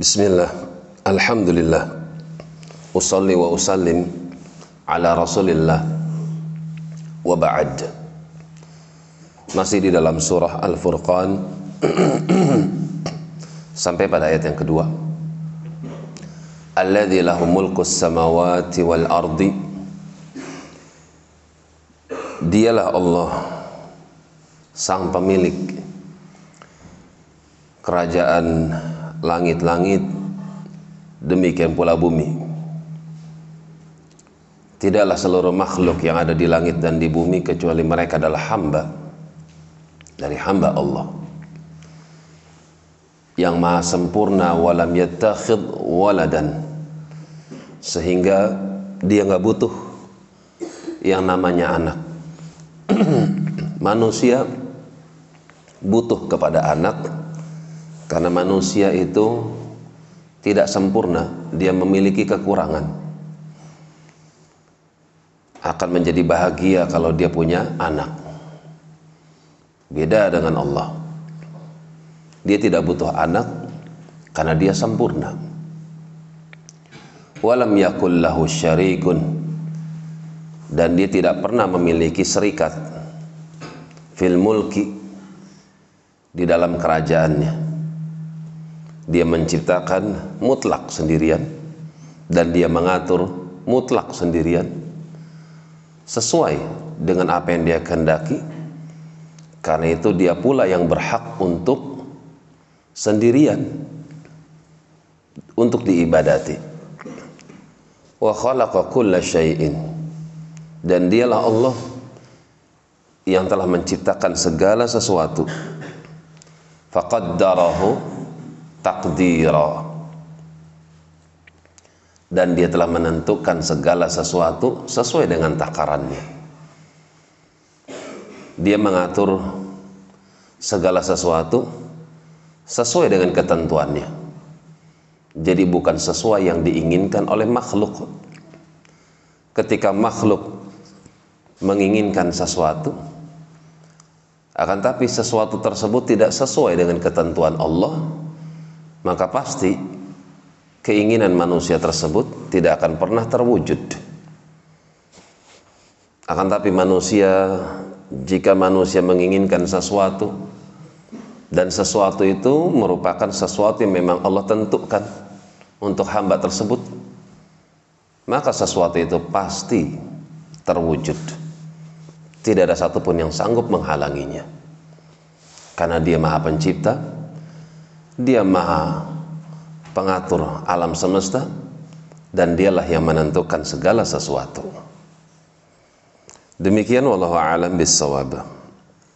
Bismillah. Alhamdulillah. Usalli wa usallim Ala rasulillah. Wa ba'd. Masih di dalam surah Al-Furqan. Sampai pada ayat yang kedua. Alladhi lahu samawati wal ardi. Dialah Allah Sang pemilik Kerajaan langit-langit demikian pula bumi. Tidaklah seluruh makhluk yang ada di langit dan di bumi kecuali mereka adalah hamba dari hamba Allah. Yang maha sempurna walam yattakhid waladan. Sehingga dia nggak butuh yang namanya anak. Manusia butuh kepada anak karena manusia itu tidak sempurna, dia memiliki kekurangan. Akan menjadi bahagia kalau dia punya anak. Beda dengan Allah. Dia tidak butuh anak karena dia sempurna. Walam yakul lahu syarikun dan dia tidak pernah memiliki serikat fil mulki di dalam kerajaannya dia menciptakan mutlak sendirian dan dia mengatur mutlak sendirian sesuai dengan apa yang dia kehendaki. Karena itu dia pula yang berhak untuk sendirian untuk diibadati. Wa khalaqa kulla syai'in. Dan dialah Allah yang telah menciptakan segala sesuatu. Faqaddarahu takdira. Dan dia telah menentukan segala sesuatu sesuai dengan takarannya. Dia mengatur segala sesuatu sesuai dengan ketentuannya. Jadi bukan sesuai yang diinginkan oleh makhluk. Ketika makhluk menginginkan sesuatu akan tapi sesuatu tersebut tidak sesuai dengan ketentuan Allah maka pasti keinginan manusia tersebut tidak akan pernah terwujud. Akan tapi manusia jika manusia menginginkan sesuatu dan sesuatu itu merupakan sesuatu yang memang Allah tentukan untuk hamba tersebut, maka sesuatu itu pasti terwujud. Tidak ada satupun yang sanggup menghalanginya. Karena dia maha pencipta, dia maha pengatur alam semesta dan dialah yang menentukan segala sesuatu. Demikian wallahu a'lam bissawab.